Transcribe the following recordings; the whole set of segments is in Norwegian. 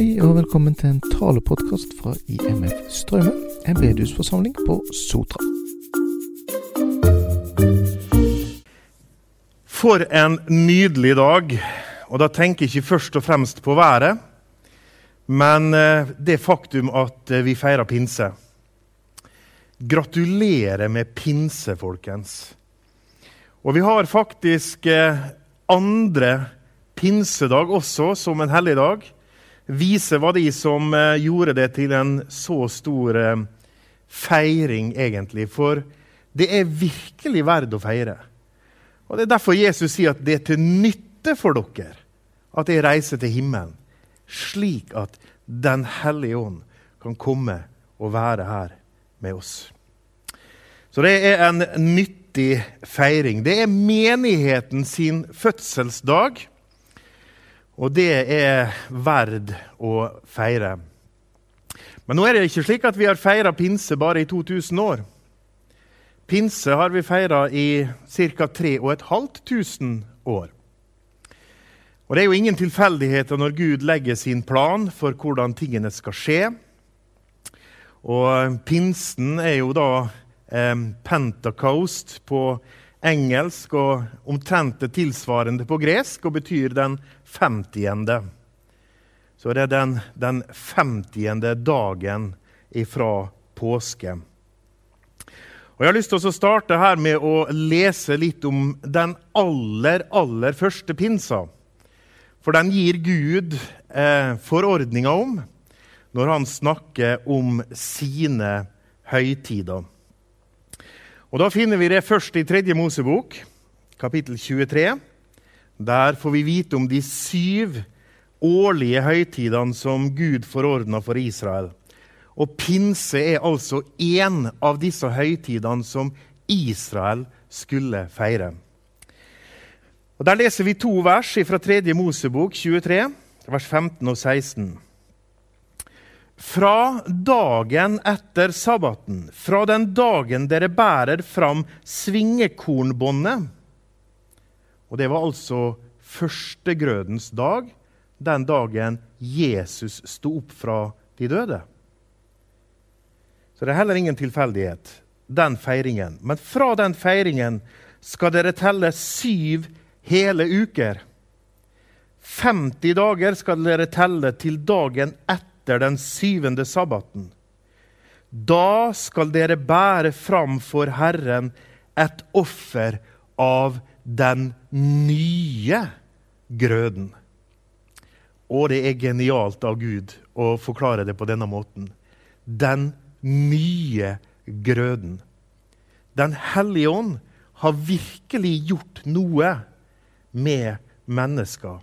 Hei og velkommen til en talepodkast fra IMF Strømmen, en bedehusforsamling på Sotra. For en nydelig dag. Og da tenker jeg ikke først og fremst på været, men eh, det faktum at eh, vi feirer pinse. Gratulerer med pinse, folkens. Og vi har faktisk eh, andre pinsedag også som en helligdag vise var de som eh, gjorde det til en så stor eh, feiring, egentlig. For det er virkelig verdt å feire. Og Det er derfor Jesus sier at det er til nytte for dere at jeg reiser til himmelen, slik at Den hellige ånd kan komme og være her med oss. Så det er en nyttig feiring. Det er menigheten sin fødselsdag. Og det er verd å feire. Men nå er det ikke slik at vi har feira pinse bare i 2000 år. Pinse har vi feira i ca. 3500 år. Og Det er jo ingen tilfeldigheter når Gud legger sin plan for hvordan tingene skal skje. Og Pinsen er jo da eh, Pentacost på engelsk og omtrent det tilsvarende på gresk og betyr den femtiende. Så det er den, den femtiende dagen ifra påske. Og Jeg har lyst til å starte her med å lese litt om den aller, aller første pinsa. For den gir Gud eh, forordninga om når han snakker om sine høytider. Og Da finner vi det først i Tredje Mosebok, kapittel 23. Der får vi vite om de syv årlige høytidene som Gud forordna for Israel. Og pinse er altså én av disse høytidene som Israel skulle feire. Og Der leser vi to vers fra 3. Mosebok 23, vers 15 og 16. Fra dagen etter sabbaten, fra den dagen dere bærer fram svingekornbåndet Og det var altså førstegrødens dag, den dagen Jesus sto opp fra de døde. Så det er heller ingen tilfeldighet, den feiringen. Men fra den feiringen skal dere telle syv hele uker. 50 dager skal dere telle til dagen etter den syvende sabbaten. Da skal dere bære fram for Herren et offer av den nye grøden. Og det er genialt av Gud å forklare det på denne måten. Den nye grøden. Den hellige ånd har virkelig gjort noe med mennesker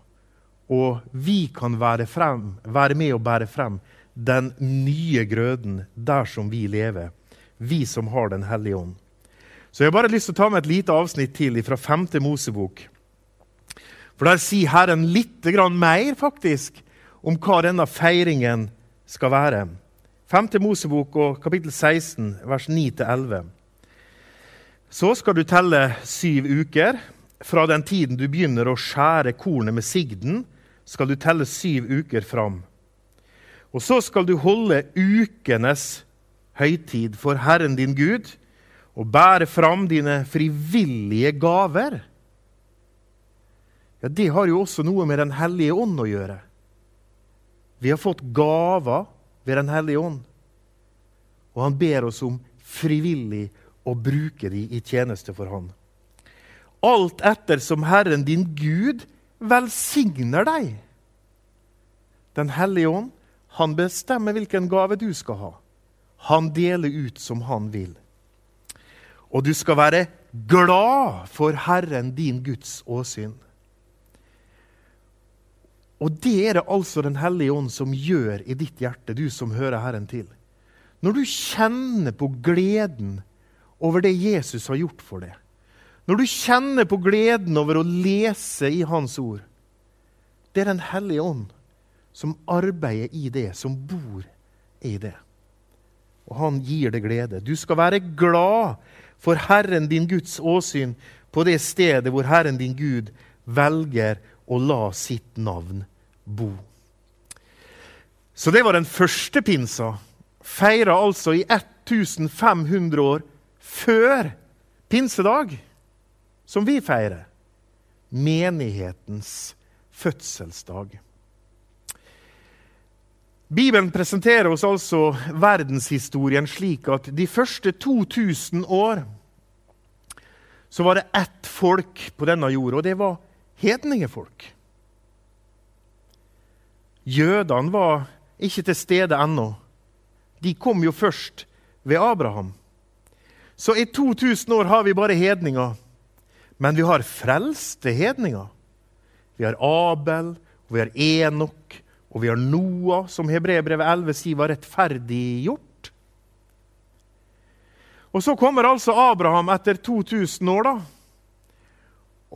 og vi kan være, frem, være med og bære frem den nye grøden der som vi lever, vi som har Den hellige ånd. Så jeg har bare lyst til å ta med et lite avsnitt til fra 5. Mosebok. For Der sier Herren litt mer faktisk om hva denne feiringen skal være. 5. Mosebok og kapittel 16, vers 9-11. Så skal du telle syv uker fra den tiden du begynner å skjære kornet med sigden, skal du telle syv uker fram. Og så skal du holde ukenes høytid for Herren din Gud og bære fram dine frivillige gaver. Ja, Det har jo også noe med Den hellige ånd å gjøre. Vi har fått gaver ved Den hellige ånd. Og han ber oss om frivillig å bruke de i tjeneste for Han. Alt etter som Herren din Gud velsigner deg. Den hellige ånd han bestemmer hvilken gave du skal ha. Han deler ut som han vil. Og du skal være glad for Herren din Guds åsyn. Og det er det altså Den hellige ånd som gjør i ditt hjerte, du som hører Herren til. Når du kjenner på gleden over det Jesus har gjort for deg, når du kjenner på gleden over å lese i Hans ord Det er Den hellige ånd som arbeider i det, som bor i det. Og han gir det glede. Du skal være glad for Herren din Guds åsyn på det stedet hvor Herren din Gud velger å la sitt navn bo. Så det var den første pinsa. Feira altså i 1500 år før pinsedag, som vi feirer. Menighetens fødselsdag. Bibelen presenterer oss altså verdenshistorien slik at de første 2000 år så var det ett folk på denne jorda, og det var hedningefolk. Jødene var ikke til stede ennå. De kom jo først ved Abraham. Så i 2000 år har vi bare hedninger. Men vi har frelste hedninger. Vi har Abel, og vi har Enok, og vi har Noah, som Hebrebrevet 11 sier var rettferdiggjort. Og så kommer altså Abraham etter 2000 år, da.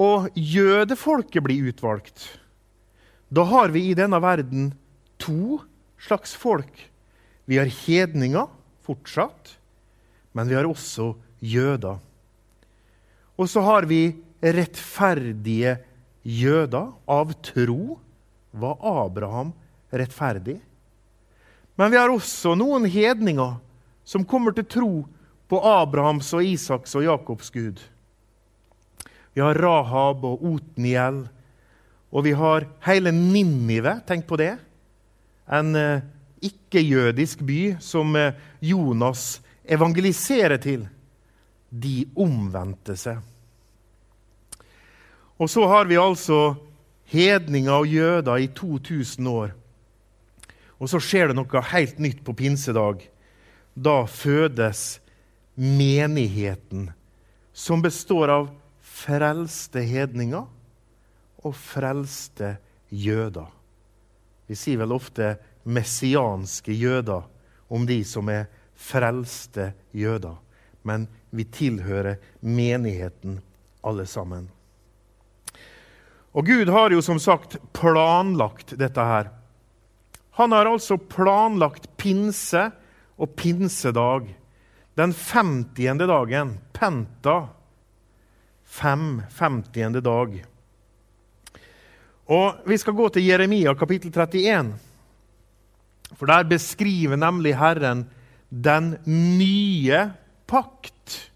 Og jødefolket blir utvalgt. Da har vi i denne verden to slags folk. Vi har hedninger fortsatt, men vi har også jøder. Og så har vi rettferdige jøder av tro. Var Abraham rettferdig. Men vi har også noen hedninger som kommer til tro på Abrahams og Isaks og Jakobs Gud. Vi har Rahab og Otniel, og vi har hele Ninive. Tenk på det. En eh, ikke-jødisk by som eh, Jonas evangeliserer til. De omvendte seg. Og så har vi altså hedninger og jøder i 2000 år og så skjer det noe helt nytt på pinsedag. Da fødes menigheten, som består av frelste hedninger og frelste jøder. Vi sier vel ofte messianske jøder om de som er frelste jøder. Men vi tilhører menigheten alle sammen. Og Gud har jo som sagt planlagt dette her. Han har altså planlagt pinse og pinsedag. Den 50. dagen, penta. Fem 50. dag. Og Vi skal gå til Jeremia kapittel 31. For der beskriver nemlig Herren den nye pakt.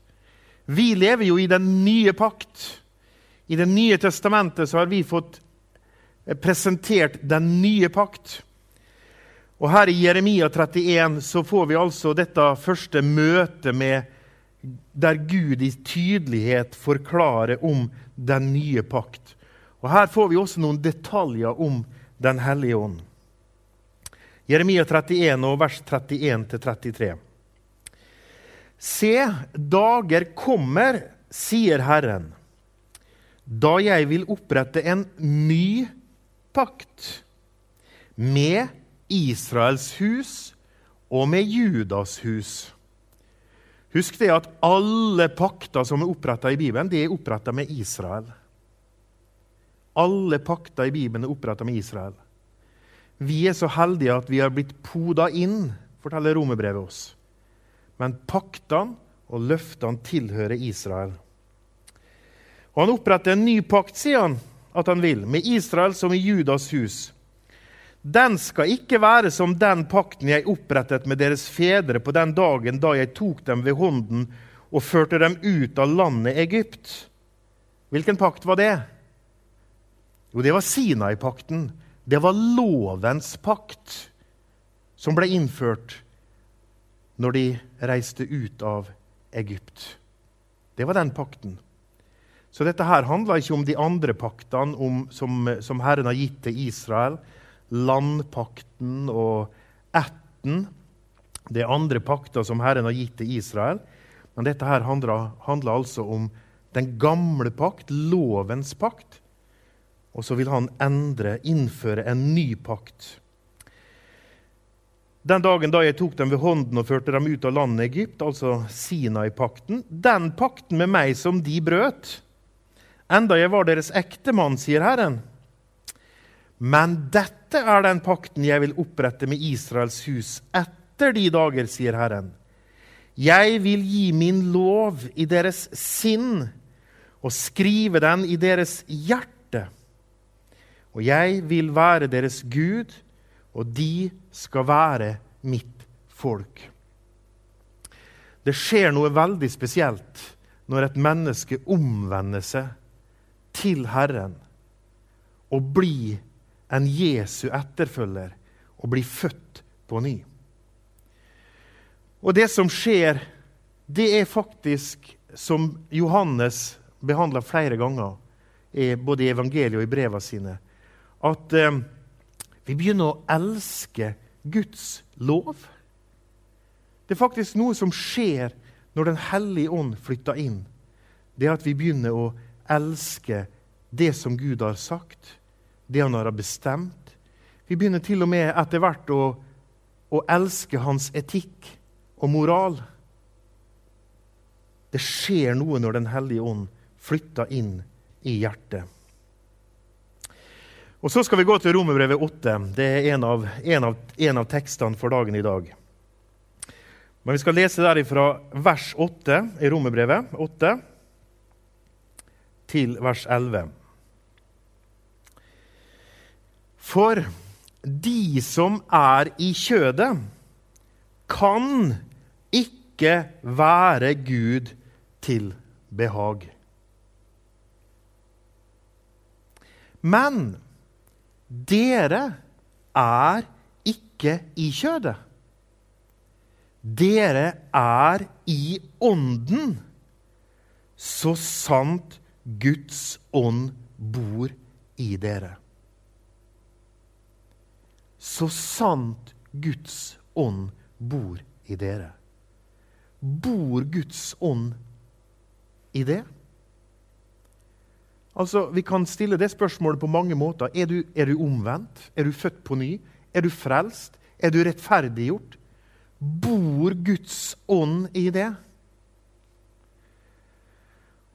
Vi lever jo i den nye pakt. I Det nye testamentet så har vi fått presentert den nye pakt. Og Her i Jeremia 31 så får vi altså dette første møtet med der Gud i tydelighet forklarer om den nye pakt. Og Her får vi også noen detaljer om Den hellige ånd. Jeremia 31 og vers 31-33. Se, dager kommer, sier Herren, da jeg vil opprette en ny pakt med Israels hus og med Judas hus. Husk det at alle pakter som er oppretta i Bibelen, de er oppretta med Israel. Alle pakter i Bibelen er oppretta med Israel. Vi er så heldige at vi har blitt poda inn, forteller romerbrevet oss. Men paktene og løftene tilhører Israel. Og Han oppretter en ny pakt, sier han at han vil, med Israel som i Judas hus. Den skal ikke være som den pakten jeg opprettet med deres fedre på den dagen da jeg tok dem ved hånden og førte dem ut av landet Egypt. Hvilken pakt var det? Jo, det var Sinai-pakten. Det var lovens pakt som ble innført når de reiste ut av Egypt. Det var den pakten. Så dette her handler ikke om de andre paktene om, som, som Herren har gitt til Israel landpakten og ætten. Det er andre pakter som Herren har gitt til Israel. Men dette her handler, altså om den gamle pakt, lovens pakt. Og så vil han endre, innføre en ny pakt. Den dagen da jeg tok dem ved hånden og førte dem ut av landet Egypt, altså Sinai-pakten, den pakten med meg som de brøt, enda jeg var deres ektemann, sier Herren. Men dette er den pakten jeg vil opprette med Israels hus etter de dager, sier Herren. Jeg vil gi min lov i deres sinn og skrive den i deres hjerte. Og jeg vil være deres Gud, og de skal være mitt folk. Det skjer noe veldig spesielt når et menneske omvender seg til Herren og blir en Jesu etterfølger og blir født på ny. Og det som skjer, det er faktisk, som Johannes behandla flere ganger, både i evangeliet og i brevene sine, at eh, vi begynner å elske Guds lov. Det er faktisk noe som skjer når Den hellige ånd flytter inn. Det er at vi begynner å elske det som Gud har sagt, det han har bestemt. Vi begynner til og med etter hvert å, å elske hans etikk og moral. Det skjer noe når Den hellige ånd flytter inn i hjertet. Og Så skal vi gå til Romerbrevet 8. Det er en av, en, av, en av, tekstene for dagen i dag. Men vi skal lese derifra vers 8 i Romerbrevet 8 til vers 11. For de som er i kjødet, kan ikke være Gud til behag. Men dere er ikke i kjødet. Dere er i ånden, så sant Guds ånd bor i dere. Så sant Guds ånd bor i dere. Bor Guds ånd i det? Altså, Vi kan stille det spørsmålet på mange måter. Er du, er du omvendt? Er du født på ny? Er du frelst? Er du rettferdiggjort? Bor Guds ånd i det?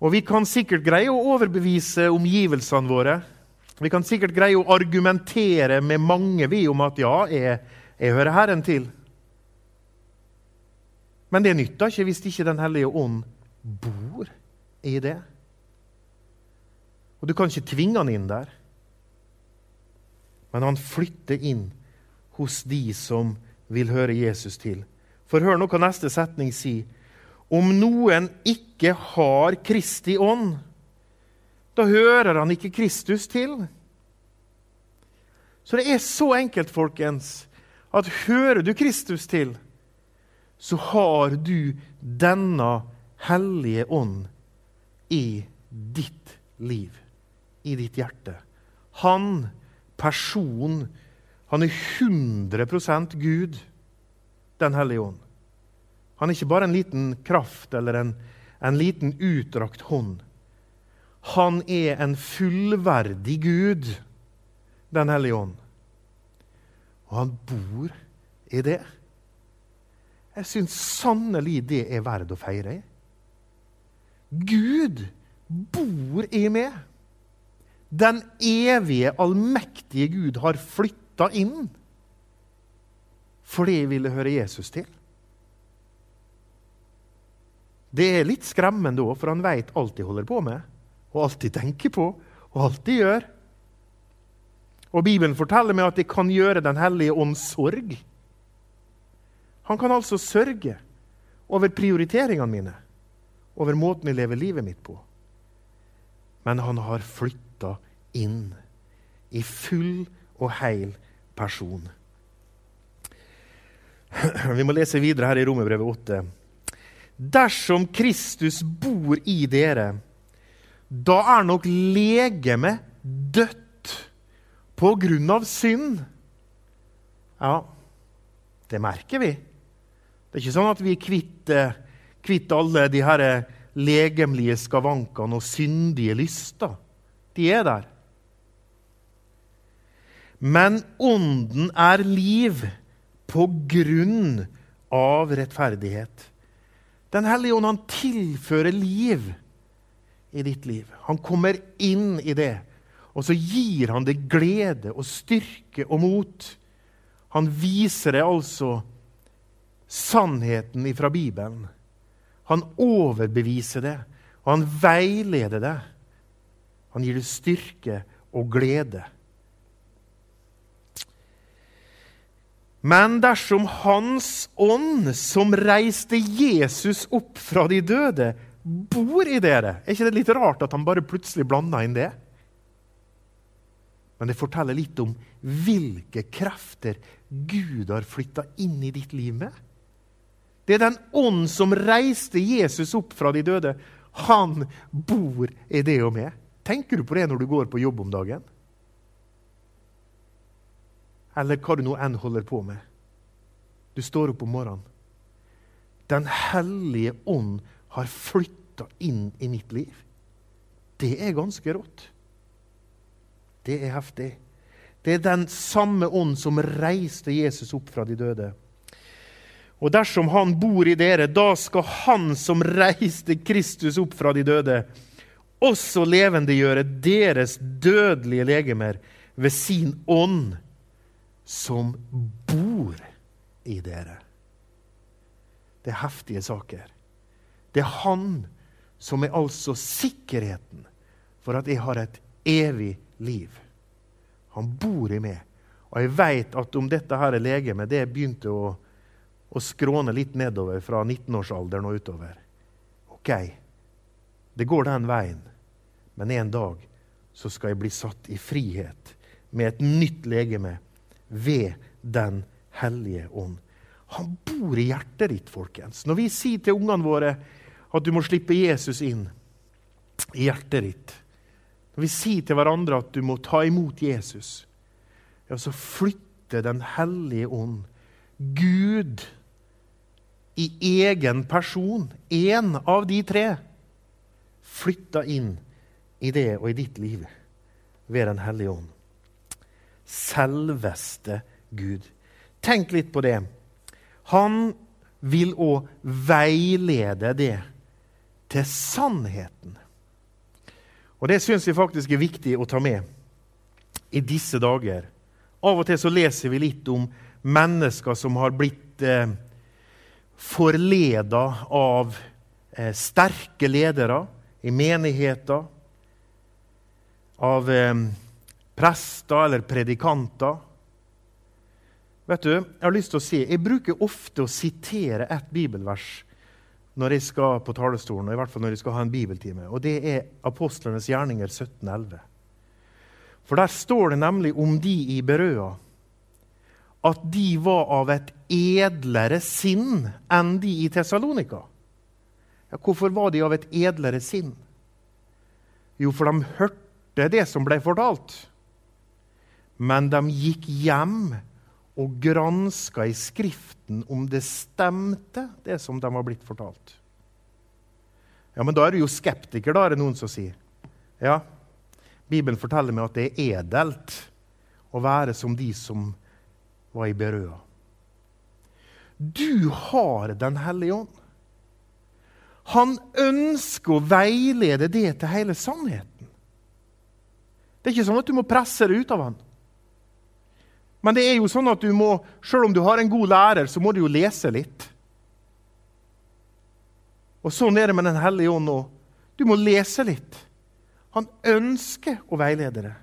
Og Vi kan sikkert greie å overbevise omgivelsene våre. Vi kan sikkert greie å argumentere med mange vi om at ja, jeg, jeg hører Herren til. Men det nytter ikke hvis ikke Den hellige ånd bor i det. Og du kan ikke tvinge han inn der. Men han flytter inn hos de som vil høre Jesus til. For hør nå hva neste setning sier. Om noen ikke har Kristi ånd, da hører han ikke Kristus til. Så det er så enkelt, folkens, at hører du Kristus til, så har du denne hellige ånd i ditt liv i ditt hjerte. Han, person, han er 100% Gud, Den hellige ånd. Han er ikke bare en liten kraft eller en, en liten utdrakt hånd. Han er en fullverdig Gud, Den hellige ånd. Og han bor i det. Jeg syns sannelig det er verdt å feire. Gud bor i meg den evige, allmektige Gud har flytta inn fordi jeg ville høre Jesus til. Det er litt skremmende òg, for han veit alt de holder på med, og alltid tenker på, og alltid gjør. Og Bibelen forteller meg at det kan gjøre Den hellige ånds sorg. Han kan altså sørge over prioriteringene mine, over måten jeg lever livet mitt på. Men han har flytta inn i full og heil person. Vi må lese videre her i Romerbrevet 8. Dersom Kristus bor i dere, da er nok legemet dødt på grunn av synd. Ja, det merker vi. Det er ikke sånn at vi er kvitt, eh, kvitt alle de her legemlige skavankene og syndige lyster. De er der. Men Ånden er liv på grunn av rettferdighet. Den hellige ånd han tilfører liv i ditt liv. Han kommer inn i det, og så gir han deg glede og styrke og mot. Han viser deg altså sannheten fra Bibelen. Han overbeviser det, og han veileder det. Han gir deg styrke og glede. Men dersom Hans ånd, som reiste Jesus opp fra de døde, bor i dere Er ikke det litt rart at han bare plutselig blanda inn det? Men det forteller litt om hvilke krefter Gud har flytta inn i ditt liv med. Det er den ånd som reiste Jesus opp fra de døde. Han bor i det og med. Tenker du på det når du går på jobb om dagen? Eller hva du nå enn holder på med. Du står opp om morgenen. Den hellige ånd har flytta inn i mitt liv. Det er ganske rått. Det er heftig. Det er den samme ånd som reiste Jesus opp fra de døde. Og dersom han bor i dere, da skal han som reiste Kristus opp fra de døde, også levendegjøre deres dødelige legemer ved sin ånd, som bor i dere. Det er heftige saker. Det er han som er altså sikkerheten for at jeg har et evig liv. Han bor i meg. Og jeg vet at om dette her legemet det begynte å, å skråne litt nedover fra 19-årsalderen og utover OK, det går den veien, men en dag så skal jeg bli satt i frihet med et nytt legeme ved Den hellige ånd. Han bor i hjertet ditt, folkens. Når vi sier til ungene våre at du må slippe Jesus inn i hjertet ditt, når vi sier til hverandre at du må ta imot Jesus, ja, så flytter Den hellige ånd, Gud, i egen person, én av de tre, flytter inn i det og i ditt liv ved Den hellige ånd. Selveste Gud. Tenk litt på det. Han vil òg veilede det til sannheten. Og Det syns jeg faktisk er viktig å ta med i disse dager. Av og til så leser vi litt om mennesker som har blitt eh, forleda av eh, sterke ledere i menigheter, av eh, prester eller predikanter. Vet du, Jeg har lyst til å si, jeg bruker ofte å sitere et bibelvers når jeg skal på talerstolen, og i hvert fall når jeg skal ha en bibeltime. Og det er Apostlenes gjerninger 1711. For der står det nemlig om de i Berøa at de var av et edlere sinn enn de i Tessalonika. Ja, hvorfor var de av et edlere sinn? Jo, for de hørte det som ble fortalt. Men de gikk hjem og granska i Skriften om det stemte, det som de var blitt fortalt. Ja, Men da er du jo skeptiker, da, er det noen som sier. Ja, Bibelen forteller meg at det er edelt å være som de som var i Berøa. Du har Den hellige ånd. Han ønsker å veilede det til hele sannheten. Det er ikke sånn at du må presse det ut av han. Men det er jo sånn at du må, selv om du har en god lærer, så må du jo lese litt. Og Sånn er det med Den hellige ånd òg. Du må lese litt. Han ønsker å veilede deg.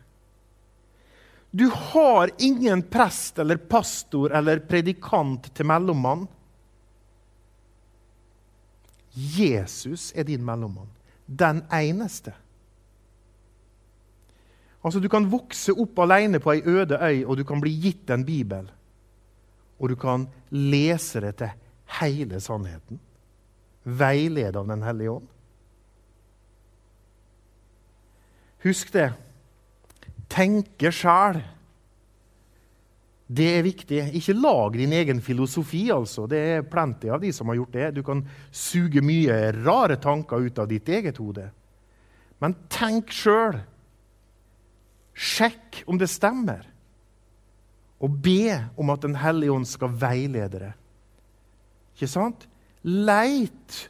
Du har ingen prest eller pastor eller predikant til mellommann. Jesus er din mellommann. Den eneste. Altså, Du kan vokse opp alene på ei øde øy, og du kan bli gitt en bibel. Og du kan lese det til hele sannheten. veiledet av Den hellige ånd. Husk det. Tenke sjæl. Det er viktig. Ikke lag din egen filosofi. altså. Det er plenty av de som har gjort det. Du kan suge mye rare tanker ut av ditt eget hode. Men tenk sjøl. Sjekk om det stemmer. Og be om at Den hellige ånd skal veilede deg. Ikke sant? Leit,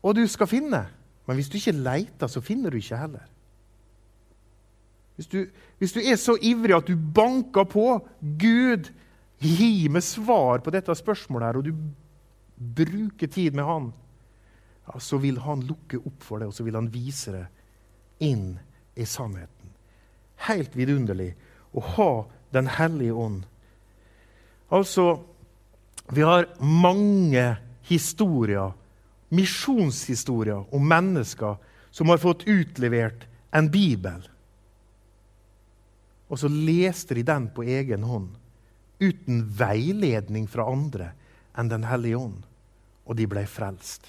og du skal finne. Men hvis du ikke leiter, så finner du ikke heller. Hvis du, hvis du er så ivrig at du banker på Gud, gi meg svar på dette spørsmålet, her, og du bruker tid med Han, ja, så vil Han lukke opp for deg, og så vil Han vise deg inn i sannheten helt vidunderlig å ha Den hellige ånd. Altså, vi har mange historier, misjonshistorier, om mennesker som har fått utlevert en bibel. Og så leste de den på egen hånd, uten veiledning fra andre enn Den hellige ånd. Og de ble frelst.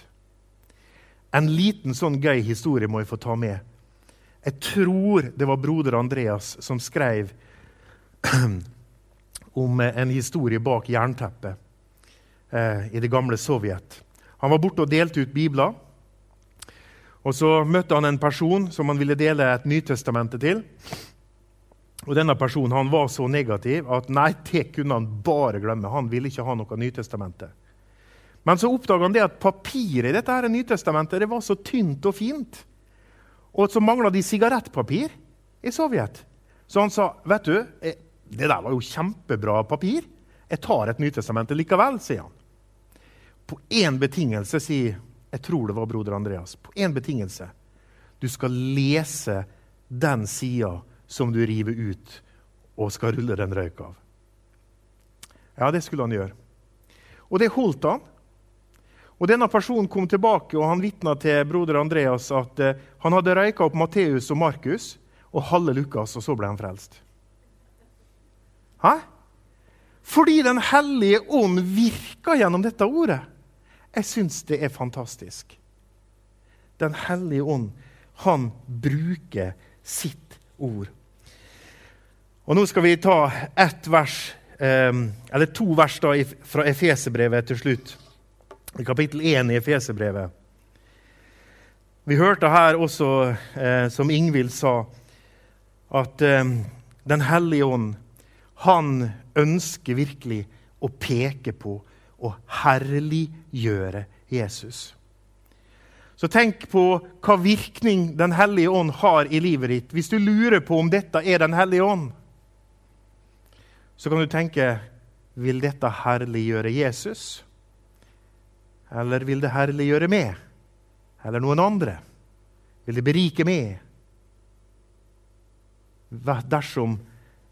En liten sånn gøy historie må jeg få ta med. Jeg tror det var broder Andreas som skrev om en historie bak jernteppet eh, i det gamle Sovjet. Han var borte og delte ut bibler. Og Så møtte han en person som han ville dele et Nytestamentet til. Og Denne personen han var så negativ at nei, det kunne han bare glemme. Han ville ikke ha noe Nytestamentet. Men så oppdaga han det at papiret i dette her Nytestamentet det var så tynt og fint. Og så mangla de sigarettpapir i Sovjet. Så han sa vet du, eh, det der var jo kjempebra papir. Jeg tar et Nytestamentet likevel, sier han. På én betingelse, sier jeg tror det var broder Andreas. På én betingelse. Du skal lese den sida som du river ut og skal rulle den røyk av. Ja, det skulle han gjøre. Og det holdt han. Og Denne personen kom tilbake og han vitna til broder Andreas at eh, han hadde røyka opp Matteus og Markus og halve Lukas, og så ble han frelst. Hæ? Fordi Den hellige ånd virker gjennom dette ordet. Jeg syns det er fantastisk. Den hellige ånd, han bruker sitt ord. Og Nå skal vi ta ett vers, ehm, eller to vers da, fra Efeserbrevet til slutt. I kapittel 1 i Efeserbrevet. Vi hørte her også, eh, som Ingvild sa, at eh, Den hellige ånd han ønsker virkelig å peke på og herliggjøre Jesus. Så tenk på hva virkning Den hellige ånd har i livet ditt. Hvis du lurer på om dette er Den hellige ånd, så kan du tenke vil dette herliggjøre Jesus? Eller vil det herliggjøre meg? Eller noen andre? Vil det berike meg? Dersom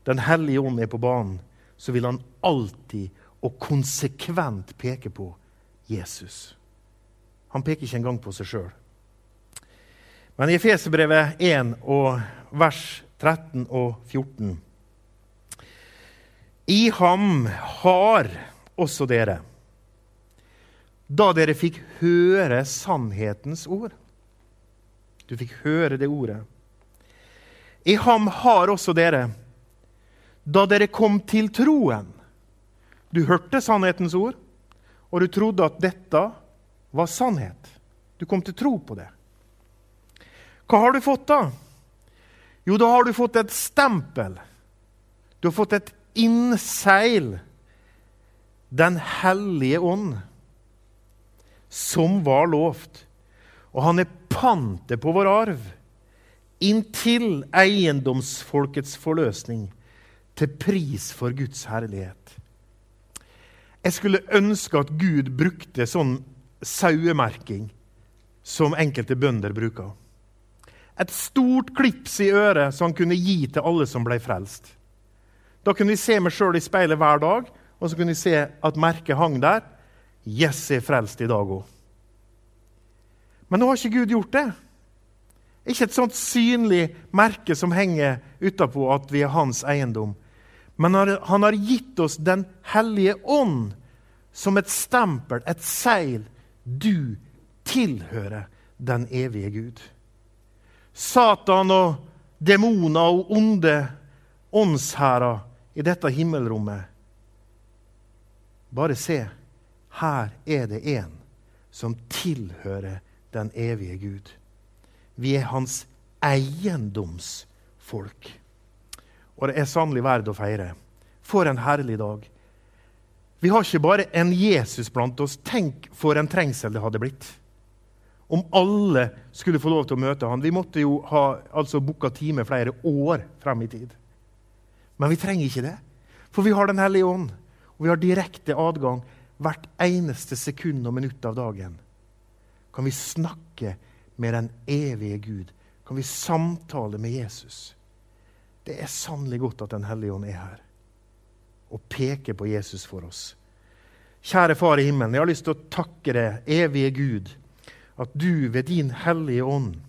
den hellige ånd er på banen, så vil han alltid og konsekvent peke på Jesus. Han peker ikke engang på seg sjøl. Men i Efeserbrevet 1 og vers 13 og 14 I ham har også dere, da dere fikk høre sannhetens ord Du fikk høre det ordet. I ham har også dere da dere kom til troen. Du hørte sannhetens ord, og du trodde at dette var sannhet. Du kom til tro på det. Hva har du fått da? Jo, da har du fått et stempel. Du har fått et innseil. Den hellige ånd, som var lovt. Og han er pante på vår arv inntil eiendomsfolkets forløsning til pris for Guds herlighet. Jeg skulle ønske at Gud brukte sånn sauemerking som enkelte bønder bruker. Et stort klips i øret som han kunne gi til alle som ble frelst. Da kunne vi se meg sjøl i speilet hver dag, og så kunne vi se at merket hang der. Yes, jeg er frelst i dag òg. Men nå har ikke Gud gjort det. Ikke et sånt synlig merke som henger utapå at vi er hans eiendom. Men han har gitt oss Den hellige ånd som et stempel, et seil. Du tilhører den evige Gud. Satan og demoner og onde åndshærer i dette himmelrommet. Bare se. Her er det en som tilhører den evige Gud. Vi er hans eiendomsfolk. Og det er sannelig verdt å feire. For en herlig dag. Vi har ikke bare en Jesus blant oss. Tenk for en trengsel det hadde blitt. Om alle skulle få lov til å møte han. Vi måtte jo ha altså booka time flere år frem i tid. Men vi trenger ikke det. For vi har Den hellige ånd. Og vi har direkte adgang hvert eneste sekund og minutt av dagen. Kan vi snakke med den evige Gud? Kan vi samtale med Jesus? Det er sannelig godt at Den hellige ånd er her. og peker på Jesus for oss. Kjære Far i himmelen, jeg har lyst til å takke deg, evige Gud, at du ved din Hellige Ånd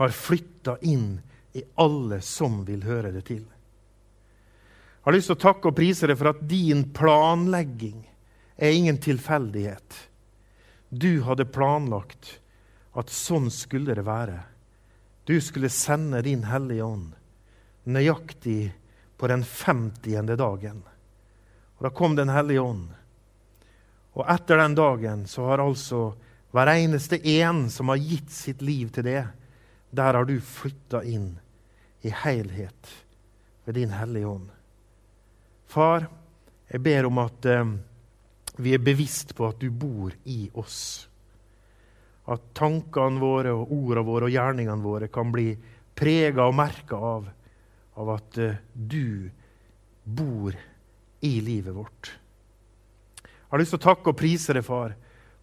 har flytta inn i alle som vil høre det til. Jeg har lyst til å takke og prise deg for at din planlegging er ingen tilfeldighet. Du hadde planlagt at sånn skulle det være. Du skulle sende din Hellige Ånd nøyaktig på den 50. dagen. Og Da kom Den hellige ånd. Og etter den dagen så har altså hver eneste en som har gitt sitt liv til det, der har du flytta inn i helhet ved din Hellige Ånd. Far, jeg ber om at eh, vi er bevisst på at du bor i oss. At tankene våre, og ordene våre og gjerningene våre kan bli prega og merka av, av at eh, du bor i livet vårt. Jeg har lyst til å takke og prise deg, far,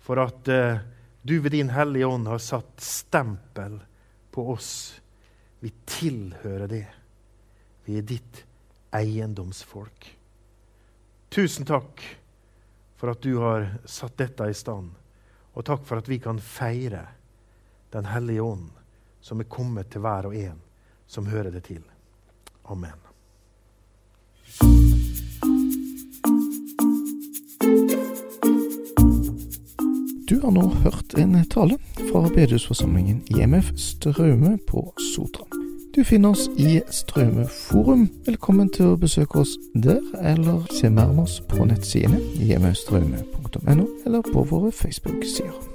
for at eh, du ved din Hellige Ånd har satt stempel på oss. Vi tilhører det. Vi er ditt eiendomsfolk. Tusen takk for at du har satt dette i stand. Og takk for at vi kan feire Den hellige ånd, som er kommet til hver og en som hører det til. Amen. Du har nå hørt en tale fra bedehusforsamlingen IMF Straume på Sotra. Du finner oss i Straumeforum. Velkommen til å besøke oss der, eller se mer om oss på nettsidene imfstraume.no, eller på våre Facebook-sider.